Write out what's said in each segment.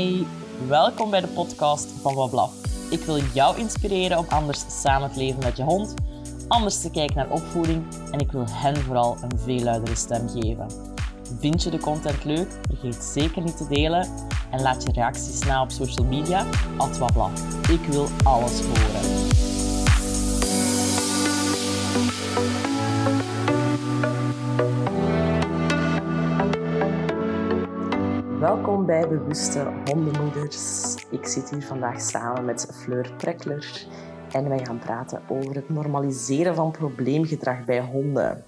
Hey, welkom bij de podcast van Wablaf. Ik wil jou inspireren om anders samen te leven met je hond, anders te kijken naar opvoeding en ik wil hen vooral een veel luidere stem geven. Vind je de content leuk? Vergeet zeker niet te delen en laat je reacties na op social media, at Wablaf. Ik wil alles horen. Bij Bewuste Hondenmoeders. Ik zit hier vandaag samen met Fleur Trekler en wij gaan praten over het normaliseren van probleemgedrag bij honden.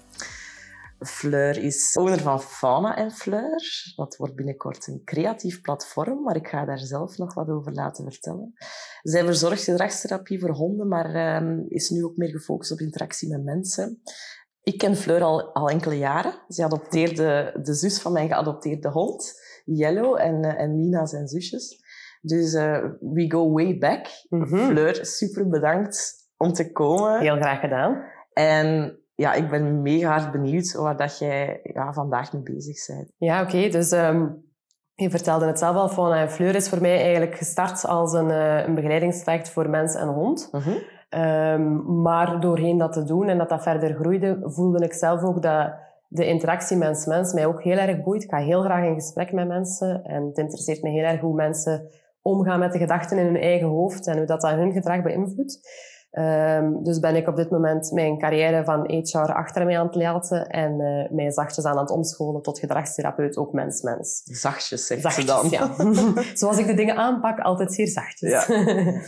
Fleur is owner van Fauna en Fleur. Dat wordt binnenkort een creatief platform, maar ik ga daar zelf nog wat over laten vertellen. Zij verzorgt gedragstherapie voor honden, maar uh, is nu ook meer gefocust op interactie met mensen. Ik ken Fleur al, al enkele jaren. Ze adopteerde de zus van mijn geadopteerde hond. Yellow en, uh, en Mina zijn zusjes. Dus uh, we go way back. Mm -hmm. Fleur, super bedankt om te komen. Heel graag gedaan. En ja, ik ben mega hard benieuwd waar dat jij ja, vandaag mee bezig bent. Ja, oké. Okay. Dus um, je vertelde het zelf al, Fauna en Fleur is voor mij eigenlijk gestart als een, uh, een begeleidingstraject voor mens en hond. Mm -hmm. um, maar doorheen dat te doen en dat dat verder groeide, voelde ik zelf ook dat de interactie mens-mens mij ook heel erg boeit. Ik ga heel graag in gesprek met mensen. En het interesseert me heel erg hoe mensen omgaan met de gedachten in hun eigen hoofd en hoe dat, dat hun gedrag beïnvloedt. Um, dus ben ik op dit moment mijn carrière van HR achter mij aan het laten en uh, mij zachtjes aan het omscholen tot gedragstherapeut, ook mens-mens. Zachtjes, zegt zachtjes, ze dan. Ja. Zoals ik de dingen aanpak, altijd zeer zachtjes. Ja.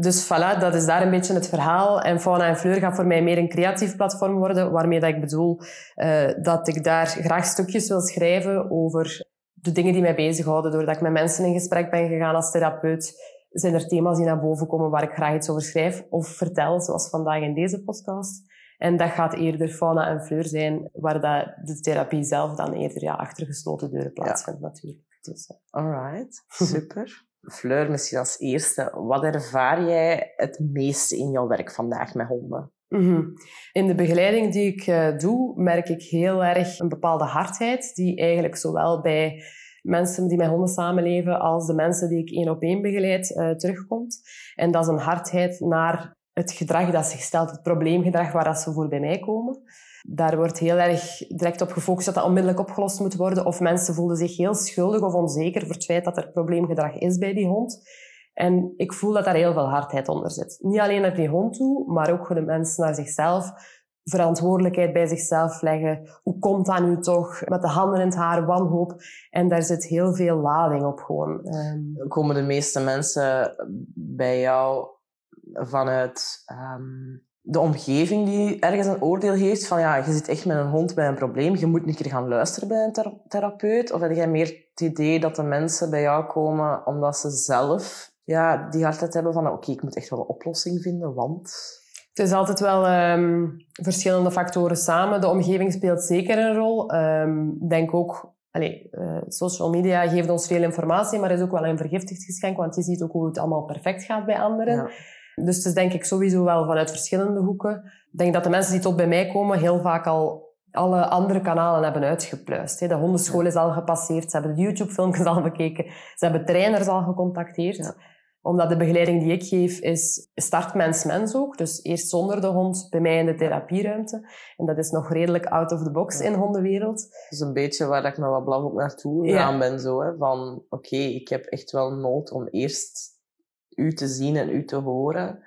Dus voilà, dat is daar een beetje het verhaal. En Fauna en Fleur gaat voor mij meer een creatief platform worden, waarmee dat ik bedoel uh, dat ik daar graag stukjes wil schrijven over de dingen die mij bezighouden. Doordat ik met mensen in gesprek ben gegaan als therapeut, zijn er thema's die naar boven komen waar ik graag iets over schrijf of vertel, zoals vandaag in deze podcast. En dat gaat eerder Fauna en Fleur zijn, waar dat de therapie zelf dan eerder ja, achter gesloten deuren plaatsvindt ja. natuurlijk. Dus, uh. Alright, super. Fleur, misschien als eerste, wat ervaar jij het meeste in jouw werk vandaag met honden? Mm-hmm. In de begeleiding die ik uh, doe, merk ik heel erg een bepaalde hardheid, die eigenlijk zowel bij mensen die met honden samenleven als de mensen die ik één op één begeleid uh, terugkomt. En dat is een hardheid naar het gedrag dat zich stelt, het probleemgedrag waar dat ze voor bij mij komen. Daar wordt heel erg direct op gefocust dat dat onmiddellijk opgelost moet worden. Of mensen voelen zich heel schuldig of onzeker voor het feit dat er probleemgedrag is bij die hond. En ik voel dat daar heel veel hardheid onder zit. Niet alleen naar die hond toe, maar ook voor de mensen naar zichzelf. Verantwoordelijkheid bij zichzelf leggen. Hoe komt dat nu toch? Met de handen in het haar, wanhoop. En daar zit heel veel lading op gewoon. Um... Komen de meeste mensen bij jou vanuit um, de omgeving die ergens een oordeel heeft van ja, je zit echt met een hond bij een probleem, je moet een keer gaan luisteren bij een thera therapeut? Of heb jij meer het idee dat de mensen bij jou komen omdat ze zelf ja, die hardheid hebben van oké, okay, ik moet echt wel een oplossing vinden, want... Het is altijd wel um, verschillende factoren samen. De omgeving speelt zeker een rol. Um, denk ook Allee, uh, social media geeft ons veel informatie, maar is ook wel een vergiftigd geschenk, want je ziet ook hoe het allemaal perfect gaat bij anderen. Ja. Dus het is denk ik sowieso wel vanuit verschillende hoeken. Ik denk dat de mensen die tot bij mij komen heel vaak al alle andere kanalen hebben uitgepluist. De hondenschool is al gepasseerd, ze hebben de YouTube-filmpjes al bekeken, ze hebben trainers al gecontacteerd. Ja. Omdat de begeleiding die ik geef is start mens-mens ook. Dus eerst zonder de hond bij mij in de therapieruimte. En dat is nog redelijk out of the box ja. in hondenwereld. Dat is een beetje waar ik met wat blauw ook naartoe gegaan ja. ben. Zo, hè? Van oké, okay, ik heb echt wel nood om eerst u te zien en u te horen,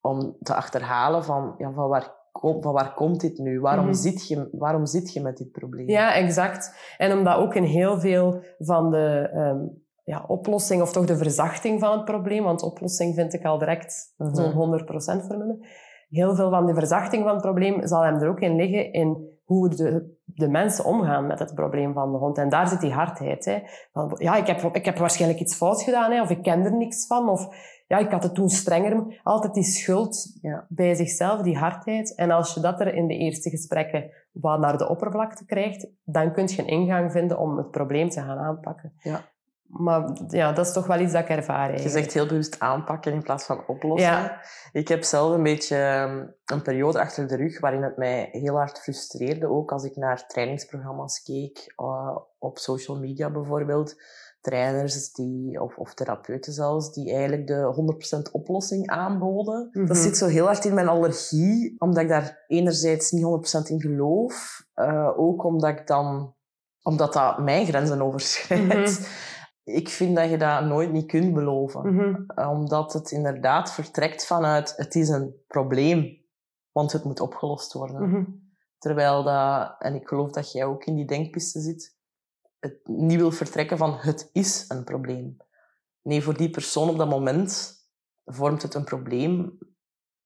om te achterhalen van, ja, van, waar, kom, van waar komt dit nu? Waarom, mm -hmm. zit je, waarom zit je met dit probleem? Ja, exact. En omdat ook in heel veel van de um, ja, oplossing, of toch de verzachting van het probleem, want oplossing vind ik al direct mm -hmm. zo'n 100% voor me. Heel veel van de verzachting van het probleem zal hem er ook in liggen in hoe de, de mensen omgaan met het probleem van de hond. En daar zit die hardheid. Hè. Van, ja, ik heb, ik heb waarschijnlijk iets fout gedaan, hè, of ik ken er niks van, of ja, ik had het toen strenger. Altijd die schuld ja. bij zichzelf, die hardheid. En als je dat er in de eerste gesprekken wat naar de oppervlakte krijgt, dan kun je een ingang vinden om het probleem te gaan aanpakken. Ja. Maar ja, dat is toch wel iets dat ik ervaar. Je zegt heel bewust aanpakken in plaats van oplossen. Ja. Ik heb zelf een beetje een periode achter de rug waarin het mij heel hard frustreerde. Ook als ik naar trainingsprogramma's keek, uh, op social media bijvoorbeeld. trainers die, of, of therapeuten zelfs, die eigenlijk de 100% oplossing aanboden. Dat Mhm. zit zo heel hard in mijn allergie, omdat ik daar enerzijds niet 100% in geloof. eh, ook omdat ik dan, omdat dat mijn grenzen overschrijdt. Mhm. Ik vind dat je dat nooit niet kunt beloven. Mhm. Omdat het inderdaad vertrekt vanuit het is een probleem, want het moet opgelost worden. Mhm. Terwijl dat, en ik geloof dat jij ook in die denkpiste zit, het niet wil vertrekken van het is een probleem. Nee, voor die persoon op dat moment vormt het een probleem.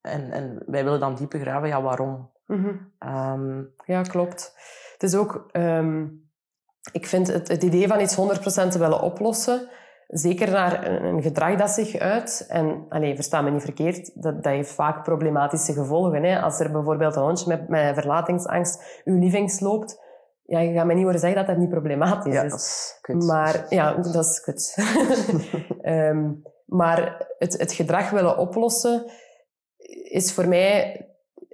En, en wij willen dan diep begraven, ja, waarom? Mhm. Ehm, Ja, klopt. Het is ook... ehm, ik vind het, het idee van iets 100% te willen oplossen, zeker naar een, een gedrag dat zich uit, en allez, versta me niet verkeerd, dat, dat heeft vaak problematische gevolgen. Hè? Als er bijvoorbeeld een hondje met, met verlatingsangst uw living loopt, ja, je gaat mij niet horen zeggen dat dat niet problematisch ja, is. dat is kut. Maar ja, dat is kut. Ehm, maar het, het gedrag willen oplossen is voor mij,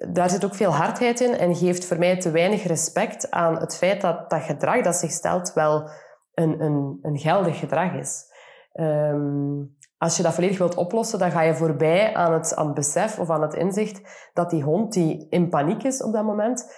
daar zit ook veel hardheid in en geeft voor mij te weinig respect aan het feit dat dat gedrag dat zich stelt wel een, een, een geldig gedrag is. Ehm, als je dat volledig wilt oplossen, dan ga je voorbij aan het, aan het besef of aan het inzicht dat die hond die in paniek is op dat moment,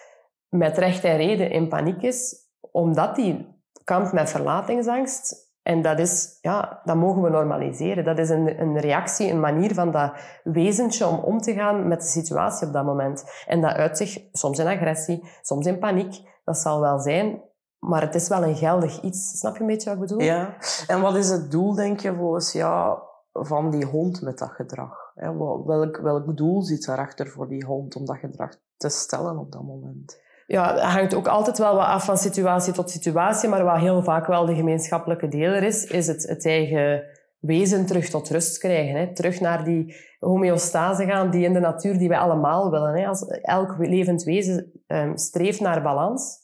met recht en reden in paniek is, omdat die kampt met verlatingsangst. En dat, is, ja, dat mogen we normaliseren. Dat is een, een reactie, een manier van dat wezentje om om te gaan met de situatie op dat moment. En dat uit zich soms in agressie, soms in paniek. Dat zal wel zijn, maar het is wel een geldig iets. Snap je een beetje wat ik bedoel? Ja. En wat is het doel, denk je, volgens jou, van die hond met dat gedrag? Welk, welk doel zit daarachter voor die hond om dat gedrag te stellen op dat moment? Ja, hangt ook altijd wel wat af van situatie tot situatie, maar wat heel vaak wel de gemeenschappelijke deler is, is het, het eigen wezen terug tot rust krijgen. Hè. Terug naar die homeostase gaan, die in de natuur die wij allemaal willen. Hè. Als elk levend wezen ehm, streeft naar balans.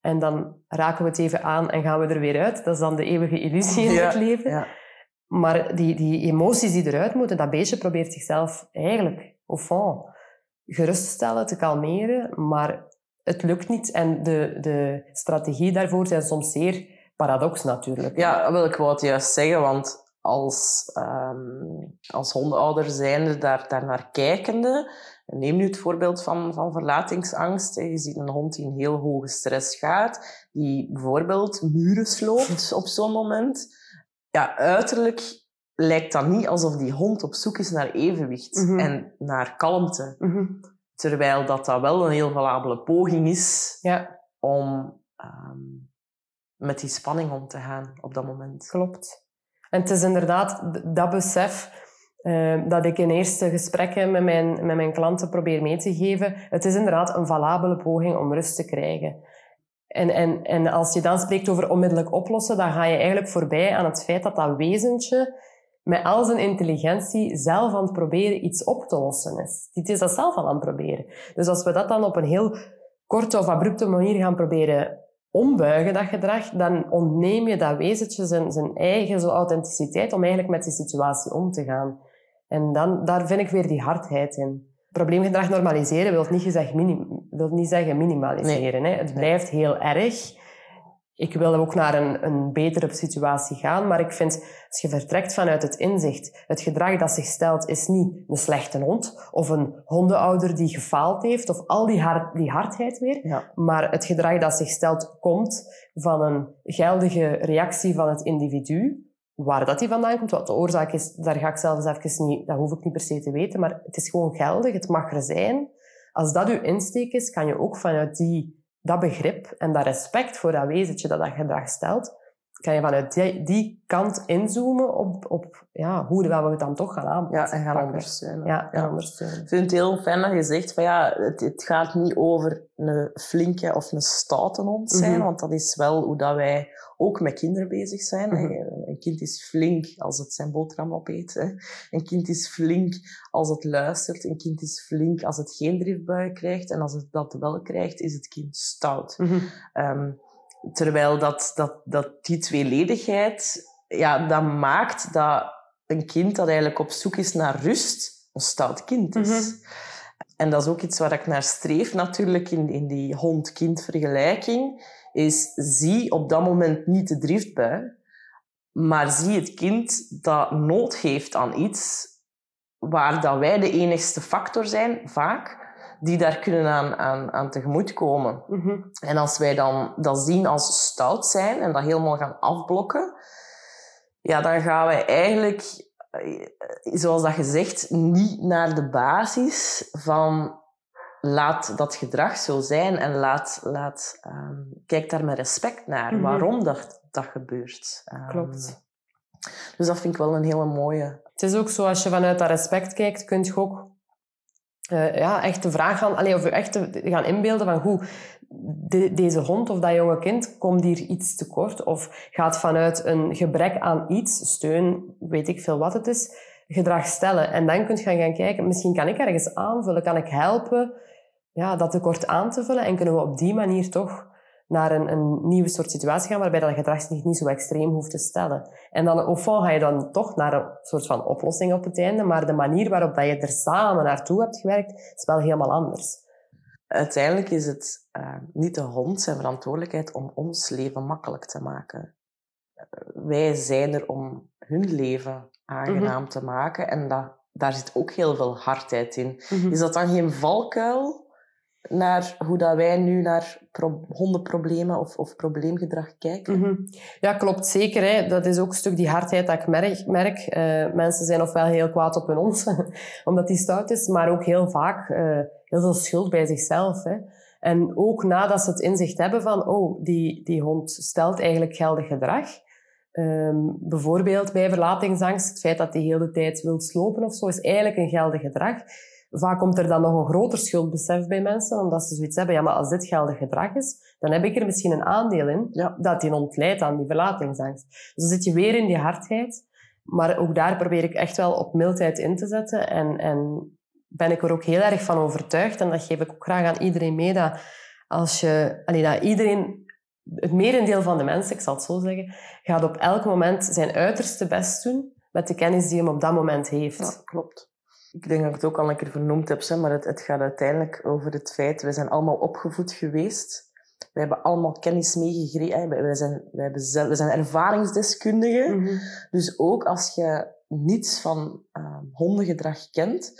En dan raken we het even aan en gaan we er weer uit. Dat is dan de eeuwige illusie in Ja, het leven. Ja. Maar die, die emoties die eruit moeten, dat beestje probeert zichzelf eigenlijk, au fond, gerust te stellen, te kalmeren. Maar het lukt niet. En de, de strategie daarvoor zijn soms zeer paradox natuurlijk. Ja, wil ik wou het juist zeggen, want als, ehm, als hondenouder zijnde daar, daar naar kijkende, neem nu het voorbeeld van, van verlatingsangst. Je ziet een hond die in heel hoge stress gaat, die bijvoorbeeld muren sloopt op zo'n moment. Ja, uiterlijk lijkt dat niet alsof die hond op zoek is naar evenwicht Mhm. en naar kalmte. Mhm. Terwijl dat, dat wel een heel valabele poging is Ja, om ehm, met die spanning om te gaan op dat moment. klopt. En het is inderdaad dat besef eh, dat ik in eerste gesprekken met mijn, met mijn klanten probeer mee te geven. Het is inderdaad een valabele poging om rust te krijgen. En, en, en als je dan spreekt over onmiddellijk oplossen, dan ga je eigenlijk voorbij aan het feit dat dat wezentje met al zijn intelligentie zelf aan het proberen iets op te lossen is. Het is dat zelf al aan het proberen. Dus als we dat dan op een heel korte of abrupte manier gaan proberen ombuigen, dat gedrag, dan ontneem je dat wezentje zijn, zijn eigen zo authenticiteit om eigenlijk met die situatie om te gaan. En dan, daar vind ik weer die hardheid in. Probleemgedrag normaliseren wil niet, gezegd minim, wil niet zeggen minimaliseren. Hè. Het blijft heel erg. Ik wil ook naar een, een betere situatie gaan, maar ik vind, als je vertrekt vanuit het inzicht, het gedrag dat zich stelt is niet een slechte hond of een hondenouder die gefaald heeft of al die, hard, die hardheid weer, Ja. maar het gedrag dat zich stelt komt van een geldige reactie van het individu. Waar dat die vandaan komt, wat de oorzaak is, daar ga ik zelfs even niet, dat hoef ik niet per se te weten, maar het is gewoon geldig, het mag er zijn. Als dat uw insteek is, kan je ook vanuit die, dat begrip en dat respect voor dat wezentje dat dat gedrag stelt, kan je vanuit die, die kant inzoomen op, op ja, hoe dat we het dan toch gaan aanpakken. Ja, en gaan ondersteunen. Ja, en ondersteunen. Ik vind het heel fijn dat je zegt van ja, het, het gaat niet over een flinke of een stoute hond zijn, Mhm. want dat is wel hoe dat wij ook met kinderen bezig zijn. Mhm. Een kind is flink als het zijn boterham opeet. Hè. Een kind is flink als het luistert. Een kind is flink als het geen driftbui krijgt. En als het dat wel krijgt, is het kind stout. Mhm. Ehm, terwijl dat, dat, dat die tweeledigheid, ja, dat maakt dat een kind dat eigenlijk op zoek is naar rust, een stout kind is. Mhm. En dat is ook iets waar ik naar streef natuurlijk in, in die hond-kind vergelijking, is zie op dat moment niet de driftbui, Maar zie het kind dat nood heeft aan iets waar dat wij de enigste factor zijn, vaak, die daar kunnen aan, aan, aan tegemoetkomen. Mhm. En als wij dan dat zien als stout zijn en dat helemaal gaan afblokken, ja, dan gaan wij eigenlijk, eh, zoals dat gezegd, niet naar de basis van laat dat gedrag zo zijn en laat, laat, ehm, kijk daar met respect naar Mhm. waarom dat, dat gebeurt. Ehm, Klopt. Dus dat vind ik wel een hele mooie. Het is ook zo, als je vanuit dat respect kijkt, kun je ook eh, ja, echt de vraag gaan, allee, of echt gaan inbeelden van hoe de- deze hond of dat jonge kind komt hier iets tekort of gaat vanuit een gebrek aan iets, steun, weet ik veel wat het is, gedrag stellen. En dan kun je gaan gaan kijken, misschien kan ik ergens aanvullen, kan ik helpen ja, dat tekort aan te vullen en kunnen we op die manier toch naar een, een nieuwe soort situatie gaan waarbij dat gedrag zich niet zo extreem hoeft te stellen. En dan of ga je dan toch naar een soort van oplossing op het einde, maar de manier waarop dat je er samen naartoe hebt gewerkt, is wel helemaal anders. Uiteindelijk is het eh, niet de hond zijn verantwoordelijkheid om ons leven makkelijk te maken. Eh, Wij zijn er om hun leven aangenaam te maken en dat, daar zit ook heel veel hardheid in. Is dat dan geen valkuil naar hoe dat wij nu naar pro- hondenproblemen of, of probleemgedrag kijken? Mhm. Ja, klopt zeker. Hè. Dat is ook een stuk die hardheid dat ik merk. Eh, mensen zijn ofwel heel kwaad op hun hond, omdat die stout is, maar ook heel vaak eh, heel veel schuld bij zichzelf. Hè. En ook nadat ze het inzicht hebben van, oh, die, die hond stelt eigenlijk geldig gedrag. Ehm, bijvoorbeeld bij verlatingsangst, het feit dat hij de tijd wil slopen of zo, is eigenlijk een geldig gedrag. Vaak komt er dan nog een groter schuldbesef bij mensen, omdat ze zoiets hebben, ja, maar als dit geldig gedrag is, dan heb ik er misschien een aandeel in Ja. dat die hond leidt aan die verlatingsangst. Dus dan zit je weer in die hardheid. Maar ook daar probeer ik echt wel op mildheid in te zetten. En, en ben ik er ook heel erg van overtuigd. En dat geef ik ook graag aan iedereen mee. Dat als je, allee, dat iedereen, het merendeel van de mensen, ik zal het zo zeggen, gaat op elk moment zijn uiterste best doen met de kennis die hem op dat moment heeft. Ja, klopt. Ik denk dat ik het ook al een keer vernoemd heb, hè, maar het, het gaat uiteindelijk over het feit, we zijn allemaal opgevoed geweest. We hebben allemaal kennis meegekregen. We zijn, we, hebben zelf, zijn ervaringsdeskundigen. Mhm. Dus ook als je niets van ehm, hondengedrag kent,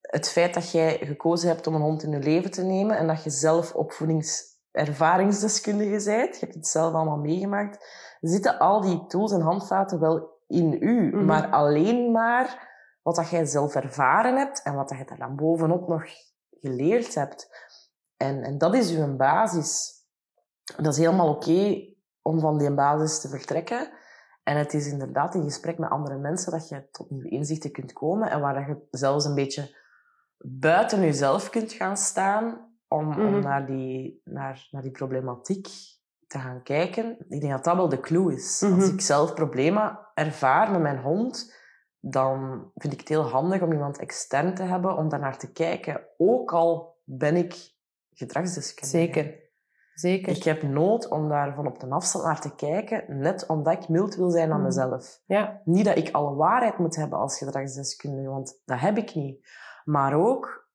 het feit dat jij gekozen hebt om een hond in je leven te nemen en dat je zelf opvoedingservaringsdeskundige bent, je hebt het zelf allemaal meegemaakt, zitten al die tools en handvaten wel in u. Mhm. Maar alleen maar wat dat jij zelf ervaren hebt en wat dat je daar dan bovenop nog geleerd hebt. En, en dat is uw basis. Dat is helemaal oké om van die basis te vertrekken. En het is inderdaad in gesprek met andere mensen dat je tot nieuwe inzichten kunt komen en waar dat je zelfs een beetje buiten jezelf kunt gaan staan om, om Mhm. naar, die, naar, naar die problematiek te gaan kijken. Ik denk dat dat wel de clue is. Mhm. Als ik zelf problemen ervaar met mijn hond, dan vind ik het heel handig om iemand extern te hebben om daarnaar te kijken. Ook al ben ik gedragsdeskundige. Zeker. Zeker. Ik heb nood om daar van op de afstand naar te kijken, net omdat ik mild wil zijn aan Mhm. mezelf. Ja. Niet dat ik alle waarheid moet hebben als gedragsdeskundige, want dat heb ik niet. Maar ook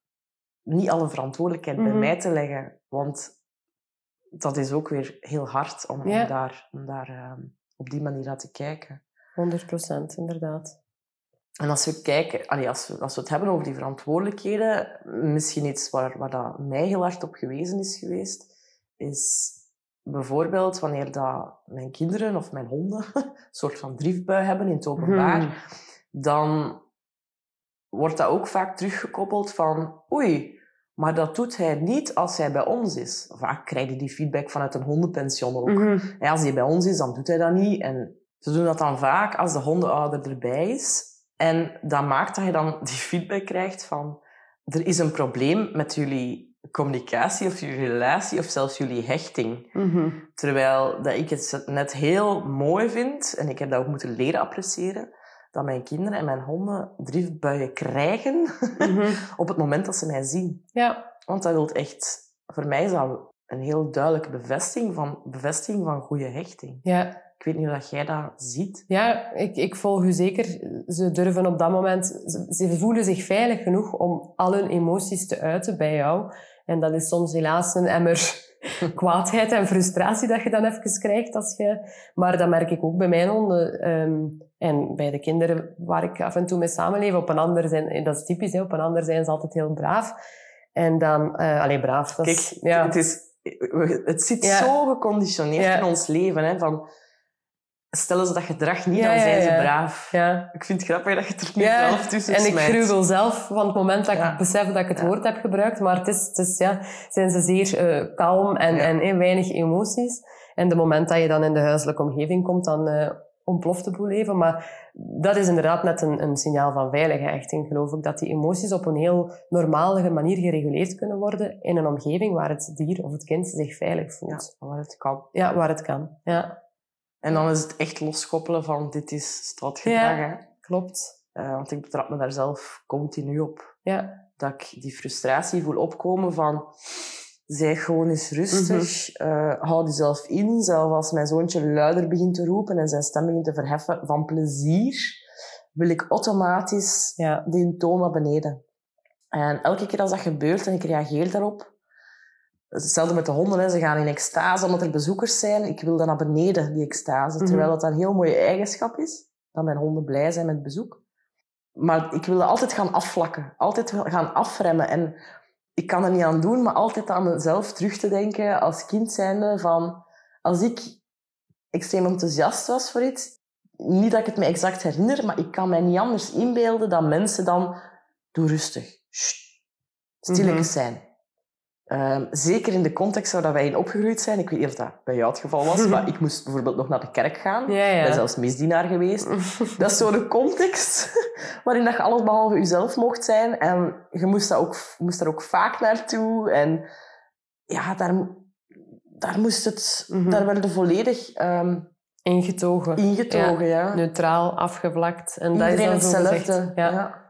niet alle verantwoordelijkheid bij Mhm. mij te leggen, want dat is ook weer heel hard om, daar, om daar ehm, op die manier naar te kijken. 100 procent, inderdaad. En als we kijken, allee, als, we, als we het hebben over die verantwoordelijkheden, misschien iets waar, waar dat mij heel hard op gewezen is geweest, is bijvoorbeeld wanneer dat mijn kinderen of mijn honden een soort van driftbui hebben in het openbaar, Mhm. dan wordt dat ook vaak teruggekoppeld van oei, maar dat doet hij niet als hij bij ons is. Vaak krijg je die feedback vanuit een hondenpension ook. Mhm. Ja, als hij bij ons is, dan doet hij dat niet. En ze doen dat dan vaak als de hondenouder erbij is. En dat maakt dat je dan die feedback krijgt van... Er is een probleem met jullie communicatie of jullie relatie of zelfs jullie hechting. Mhm. Terwijl dat ik het net heel mooi vind, en ik heb dat ook moeten leren appreciëren, dat mijn kinderen en mijn honden driftbuien krijgen Mhm. op het moment dat ze mij zien. Ja, Want dat wil echt... Voor mij is dat een heel duidelijke bevestiging van, bevestiging van goede hechting. ja. Ik weet niet hoe dat jij dat ziet. Ja, ik, ik volg u zeker. Ze durven op dat moment... Ze, ze voelen zich veilig genoeg om al hun emoties te uiten bij jou. En dat is soms helaas een emmer kwaadheid en frustratie dat je dan even krijgt. Als je... Maar dat merk ik ook bij mijn honden. Ehm, en bij de kinderen waar ik af en toe mee samenleef. Op een ander zijn, dat is typisch, hè, op een ander zijn ze altijd heel braaf. En dan, uh, alleen braaf. Dat Kijk, is, ja. het, is, het zit Ja. zo geconditioneerd Ja. in ons leven. Hè, van, stellen ze dat gedrag niet, Ja, dan zijn ze braaf. ja. Ik vind het grappig dat je het er nu zelf tussen En ik gruwel zelf van het moment dat ik besef dat ik het woord heb gebruikt. Maar het is, het is, ja, zijn ze zeer eh, kalm en, en eh, weinig emoties. En de moment dat je dan in de huiselijke omgeving komt, dan eh, ontploft de boel even. Maar dat is inderdaad net een, een signaal van veilige hechting, geloof ik. Dat die emoties op een heel normale manier gereguleerd kunnen worden in een omgeving waar het dier of het kind zich veilig Ja, voelt. waar het kan. Ja, waar het kan. Ja, En dan is het echt loskoppelen van dit is straatgedrag. Ja. Klopt. Eh, want ik betrap me daar zelf continu op. Ja, Dat ik die frustratie voel opkomen van... Zeg gewoon eens rustig. eh, hou jezelf in. Zelf als mijn zoontje luider begint te roepen en zijn stem begint te verheffen van plezier, wil ik automatisch ja. die toon naar beneden. En elke keer als dat gebeurt en ik reageer daarop... Hetzelfde met de honden. Hè. Ze gaan in extase omdat er bezoekers zijn. Ik wil dan naar beneden, die extase. Mhm. Terwijl dat een heel mooie eigenschap is. Dat mijn honden blij zijn met bezoek. Maar ik wil dat altijd gaan afvlakken. Altijd gaan afremmen. En ik kan er niet aan doen, maar altijd aan mezelf terug te denken als kind zijnde van... Als ik extreem enthousiast was voor iets, niet dat ik het me exact herinner, maar ik kan mij niet anders inbeelden dat mensen dan... Doe rustig. Stilletjes zijn. Ehm, zeker in de context waar wij in opgegroeid zijn. Ik weet niet of dat bij jou het geval was, maar ik moest bijvoorbeeld nog naar de kerk gaan. Ja, Ik ben zelfs misdienaar geweest. Dat is zo'n context waarin dat je alles behalve jezelf mocht zijn. En je moest, dat ook, moest daar ook vaak naartoe. En ja, daar, daar moest het... Mhm. Daar werden volledig ehm, Ingetogen. ingetogen, ja. neutraal, afgevlakt. En dat is dan hetzelfde. Ja.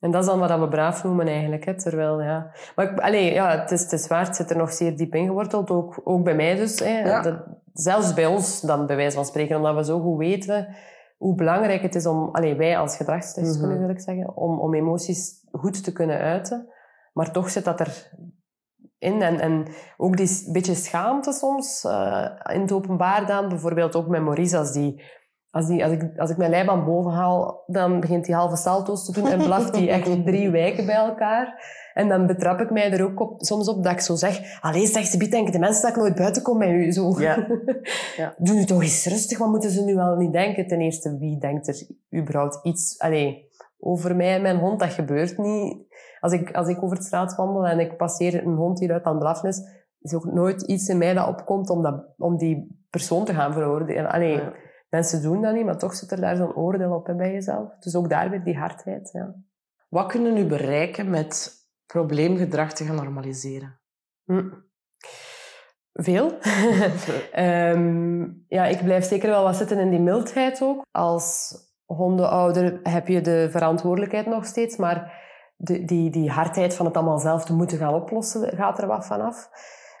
En dat is dan wat we braaf noemen eigenlijk. Hè. Terwijl, ja... Maar ik, allee, ja, het is, het is waar, het zit er nog zeer diep ingeworteld. Ook, ook bij mij dus. Hè. Ja. Dat, zelfs bij ons dan, bij wijze van spreken. Omdat we zo goed weten hoe belangrijk het is om... Allee, wij als gedragsdeskundigen, Mhm. wil ik zeggen. Om, om emoties goed te kunnen uiten. Maar toch zit dat er in. En, en ook die beetje schaamte soms eh, in het openbaar dan. Bijvoorbeeld ook met Maurice, als, die, als, die, als, ik, als ik mijn leiband boven haal, dan begint hij halve salto's te doen en blaft hij echt drie wijken bij elkaar. En dan betrap ik mij er ook op, soms op dat ik zo zeg... Allee, zeg ze, denken de mensen dat ik nooit buiten kom met u. Zo. Ja. Ja. Doe nu toch eens rustig, wat moeten ze nu wel niet denken? Ten eerste, wie denkt er überhaupt iets... Allee, over mij en mijn hond, dat gebeurt niet. Als ik, als ik over de straat wandel en ik passeer een hond die uit aan blaffen is, is ook nooit iets in mij dat opkomt om, dat, om die persoon te gaan veroordelen. Allee, Ja. Mensen doen dat niet, maar toch zit er daar zo'n oordeel op hè, bij jezelf. Dus ook daar weer die hardheid. Ja. Wat kunnen we nu bereiken met probleemgedrag te gaan normaliseren? Hm. Veel. Ehm, ja, ik blijf zeker wel wat zitten in die mildheid ook. Als hondenouder heb je de verantwoordelijkheid nog steeds, maar de, die, die hardheid van het allemaal zelf te moeten gaan oplossen gaat er wat vanaf.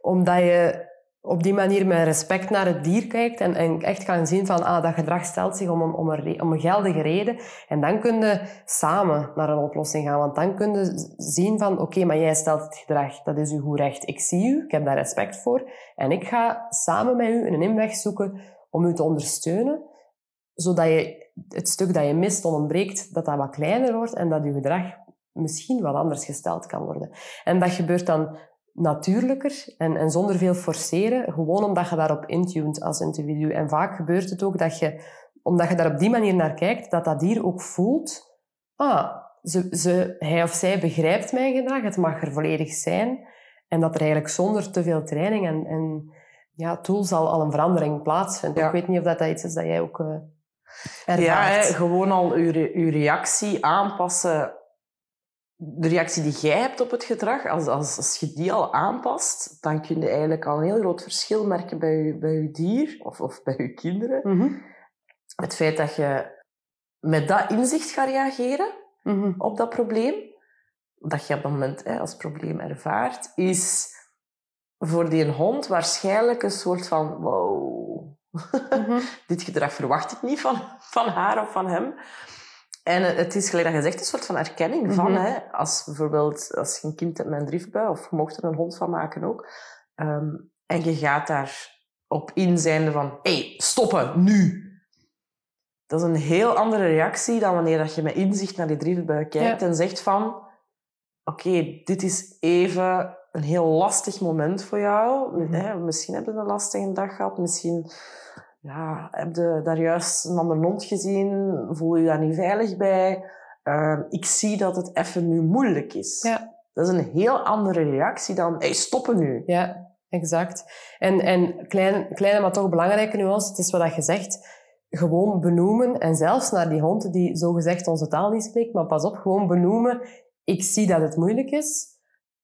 Omdat je op die manier met respect naar het dier kijkt en, echt gaan zien van ah, dat gedrag stelt zich om een, om, een, om een geldige reden. En dan kun je samen naar een oplossing gaan. Want dan kun je zien van oké, maar jij stelt het gedrag, dat is uw goed recht. Ik zie u, ik heb daar respect voor. En ik ga samen met u een inweg zoeken om u te ondersteunen, zodat je het stuk dat je mist, ontbreekt, dat dat wat kleiner wordt en dat je gedrag misschien wat anders gesteld kan worden. En dat gebeurt dan natuurlijker en, en zonder veel forceren, gewoon omdat je daarop intunt als individu. En vaak gebeurt het ook dat je, omdat je daar op die manier naar kijkt, dat dat dier ook voelt, ah, ze, ze, hij of zij begrijpt mijn gedrag, het mag er volledig zijn. En dat er eigenlijk zonder te veel training en, en ja, tools al, al een verandering plaatsvindt. Ja. Ik weet niet of dat, dat iets is dat jij ook eh ervaart. Ja, hè, gewoon al re- uw reactie aanpassen. De reactie die jij hebt op het gedrag, als, als, als je die al aanpast, dan kun je eigenlijk al een heel groot verschil merken bij je, bij je dier of, of bij je kinderen. Mhm, Het feit dat je met dat inzicht gaat reageren mhm. op dat probleem, dat je op dat moment hè, als probleem ervaart, is voor die hond waarschijnlijk een soort van wow, Mhm. dit gedrag verwacht ik niet van, van haar of van hem. En het- is gelijk dat je zegt, een soort van erkenning van, Mhm. hè, als bijvoorbeeld als je een kind hebt met een driftbui, of je mocht er een hond van maken ook, ehm, En je gaat daar op in zijnde van, hé, hey, stoppen, nu. Dat is een heel andere reactie dan wanneer dat je met inzicht naar die drieluik kijkt en zegt van, oké, dit is even een heel lastig moment voor jou. Mhm. Misschien heb je een lastige dag gehad, misschien ja, heb je daar juist een ander mond gezien, voel je daar niet veilig bij. Ehm, ik zie dat het even nu moeilijk is. Ja. Dat is een heel andere reactie dan, hey, stoppen nu. Ja, exact. En, en klein, kleine, maar toch belangrijke nuance, het is wat je zegt, gewoon benoemen. En zelfs naar die hond die zogezegd onze taal niet spreekt, maar pas op, gewoon benoemen. Ik zie dat het moeilijk is.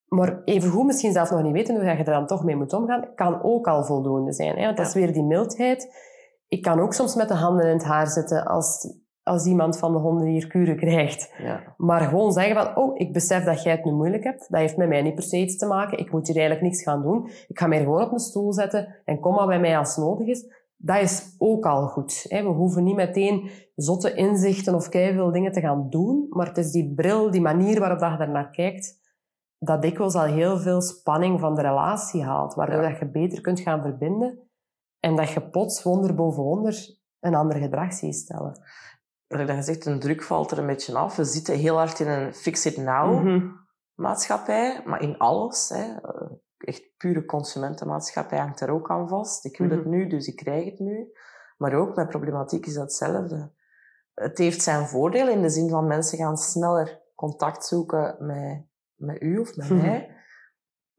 Maar evengoed misschien zelf nog niet weten hoe je er dan toch mee moet omgaan, kan ook al voldoende zijn. Hè? Want dat is weer die mildheid. Ik kan ook soms met de handen in het haar zitten als, als iemand van de honden hier kuren krijgt. Ja. Maar gewoon zeggen van, oh, ik besef dat jij het nu moeilijk hebt. Dat heeft met mij niet per se iets te maken. Ik moet hier eigenlijk niks gaan doen. Ik ga mij gewoon op een stoel zetten en kom maar bij mij als nodig is. Dat is ook al goed. Hè? We hoeven niet meteen zotte inzichten of keiveel dingen te gaan doen. Maar het is die bril, die manier waarop je er naar kijkt, dat dikwijls al heel veel spanning van de relatie haalt. Waardoor dat je beter kunt gaan verbinden. En dat je plots wonder boven wonder een ander gedrag ziet stellen. Wat je zegt, een druk valt er een beetje af. We zitten heel hard in een fix-it-now mhm. maatschappij, maar in alles. Hè. Echt pure consumentenmaatschappij hangt er ook aan vast. Ik wil het mhm. nu, dus ik krijg het nu. Maar ook met problematiek is dat hetzelfde. Het heeft zijn voordelen in de zin van mensen gaan sneller contact zoeken met, met u of met mij.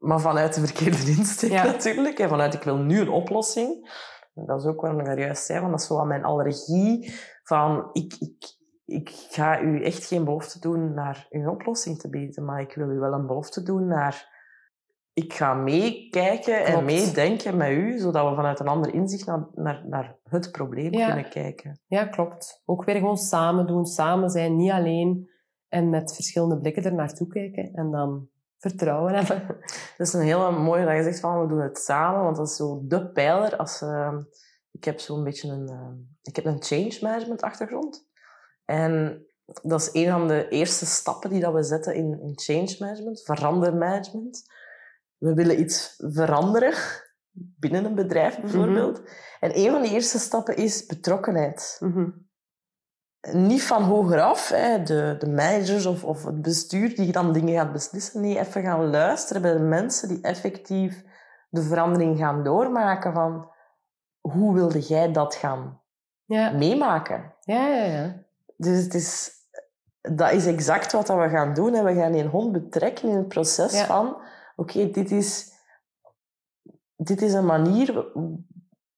Maar vanuit de verkeerde insteek natuurlijk. En vanuit ik wil nu een oplossing. Dat is ook wat ik daar juist zei, want dat is zo aan mijn allergie. Van ik, ik, ik ga u echt geen belofte doen naar een oplossing te bieden, maar ik wil u wel een belofte doen naar... Ik ga meekijken en meedenken met u, zodat we vanuit een ander inzicht naar, naar, naar het probleem kunnen kijken. Ja, klopt. Ook weer gewoon samen doen, samen zijn, niet alleen. En met verschillende blikken er naartoe kijken. En dan vertrouwen hebben. Dat is een hele mooie dat je zegt van we doen het samen, want dat is zo de pijler. Als, uh, ik heb zo'n beetje een, uh, ik heb een change management achtergrond. En dat is een van de eerste stappen die dat we zetten in, in change management, verandermanagement. We willen iets veranderen binnen een bedrijf bijvoorbeeld. Mhm. En een van de eerste stappen is betrokkenheid. Mm niet van hogeraf, hè, de, de managers of, of het bestuur die dan dingen gaat beslissen. Nee, even gaan luisteren bij de mensen die effectief de verandering gaan doormaken van hoe wilde jij dat gaan ja. meemaken? Ja, ja, ja. Dus het is, dat is exact wat we gaan doen. En we gaan een hond betrekken in het proces van oké, dit, is, dit is een manier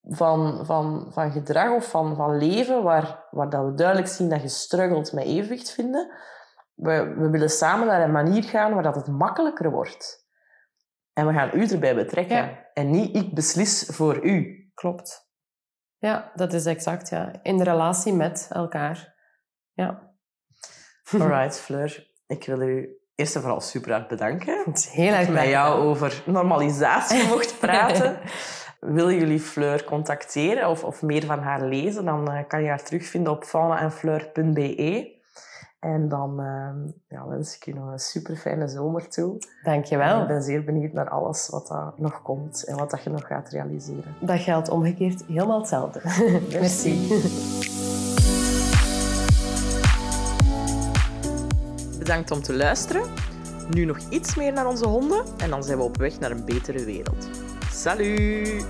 van, van, van gedrag of van, van leven waar, waar dat we duidelijk zien dat je struggelt met evenwicht vinden. We, we willen samen naar een manier gaan waar dat het makkelijker wordt. En we gaan u erbij betrekken. En niet ik beslis voor u. Klopt. Ja, dat is exact. Ja. In relatie met elkaar. Ja. Alright, Fleur. Ik wil u eerst en vooral super hard bedanken. Het is heel erg Dat met jou over normalisatie mocht praten. Wil jullie Fleur contacteren of, of meer van haar lezen, dan uh, kan je haar terugvinden op faunaenfleur.be. En dan uh, ja, wens ik je nog een super fijne zomer toe. Dankjewel. ik ben zeer benieuwd naar alles wat er nog komt en wat dat je nog gaat realiseren. Dat geldt omgekeerd helemaal hetzelfde. Merci. Bedankt om te luisteren. Nu nog iets meer naar onze honden en dan zijn we op weg naar een betere wereld. Salut